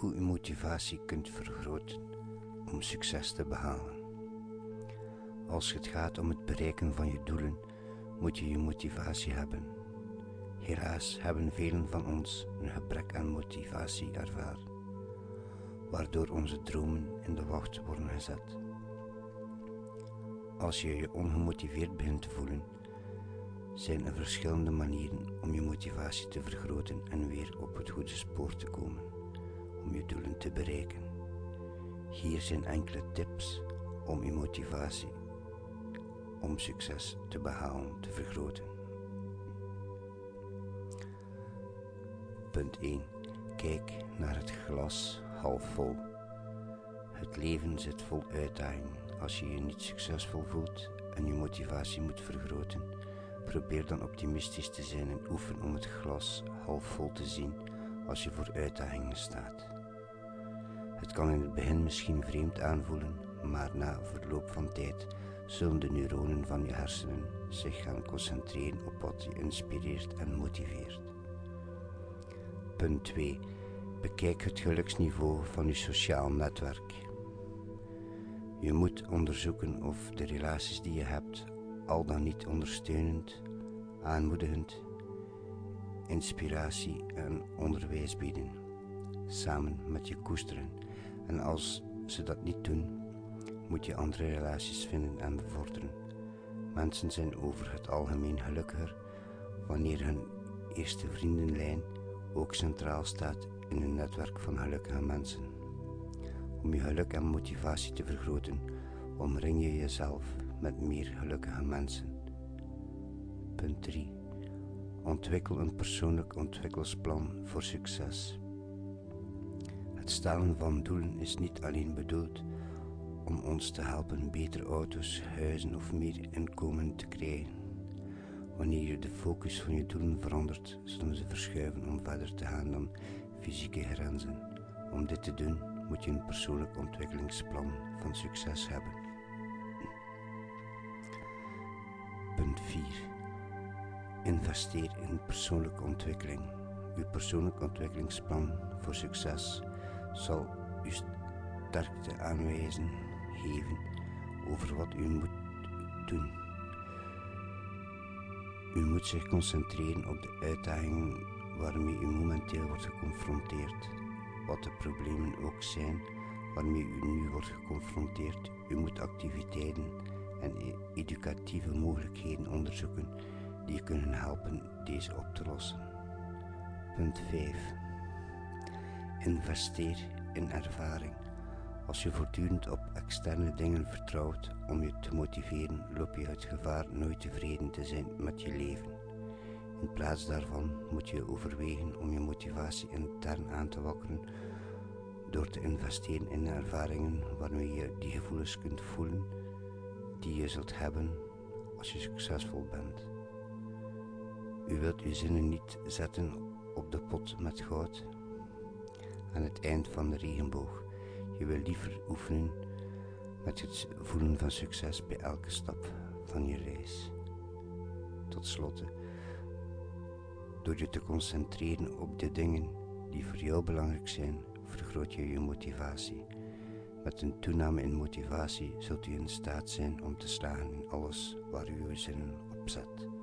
hoe motivatie kunt vergroten om succes te behalen. Als het gaat om het bereiken van je doelen, moet je je motivatie hebben. Helaas hebben velen van ons een gebrek aan motivatie ervaren, waardoor onze dromen in de wacht worden gezet. Als je je ongemotiveerd begint te voelen, zijn er verschillende manieren om je motivatie te vergroten en weer op het goede spoor te komen om je doelen te bereiken. Hier zijn enkele tips om je motivatie om succes te behalen te vergroten. Punt 1. Kijk naar het glas half vol. Het leven zit vol uitdagingen. Als je je niet succesvol voelt en je motivatie moet vergroten, probeer dan optimistisch te zijn en oefen om het glas half vol te zien als je voor uitdagingen staat. Het kan in het begin misschien vreemd aanvoelen, maar na verloop van tijd zullen de neuronen van je hersenen zich gaan concentreren op wat je inspireert en motiveert. Punt 2. Bekijk het geluksniveau van je sociaal netwerk. Je moet onderzoeken of de relaties die je hebt al dan niet ondersteunend, aanmoedigend, inspiratie en onderwijs bieden, samen met je koesteren. En als ze dat niet doen, moet je andere relaties vinden en bevorderen. Mensen zijn over het algemeen gelukkiger wanneer hun eerste vriendenlijn ook centraal staat in een netwerk van gelukkige mensen. Om je geluk en motivatie te vergroten, omring je jezelf met meer gelukkige mensen. Punt 3. Ontwikkel een persoonlijk ontwikkelingsplan voor succes. Het stellen van doelen is niet alleen bedoeld om ons te helpen betere auto's, huizen of meer inkomen te krijgen. Wanneer je de focus van je doelen verandert, zullen ze verschuiven om verder te gaan dan fysieke grenzen. Om dit te doen moet je een persoonlijk ontwikkelingsplan van succes hebben. Punt 4. Investeer in persoonlijke ontwikkeling. Uw persoonlijk ontwikkelingsplan voor succes zal u sterkte aanwijzen geven over wat u moet doen. U moet zich concentreren op de uitdagingen waarmee u momenteel wordt geconfronteerd, wat de problemen ook zijn waarmee u nu wordt geconfronteerd. U moet activiteiten en educatieve mogelijkheden onderzoeken die kunnen helpen deze op te lossen. Punt 5. Investeer in ervaring. Als je voortdurend op externe dingen vertrouwt om je te motiveren, loop je het gevaar nooit tevreden te zijn met je leven. In plaats daarvan moet je overwegen om je motivatie intern aan te wakkeren door te investeren in ervaringen waarmee je die gevoelens kunt voelen die je zult hebben als je succesvol bent. U wilt uw zinnen niet zetten op de pot met goud aan het eind van de regenboog. Je wil liever oefenen met het voelen van succes bij elke stap van je reis. Tot slot, door je te concentreren op de dingen die voor jou belangrijk zijn, vergroot je je motivatie. Met een toename in motivatie zult u in staat zijn om te slagen in alles waar u uw zinnen op zet.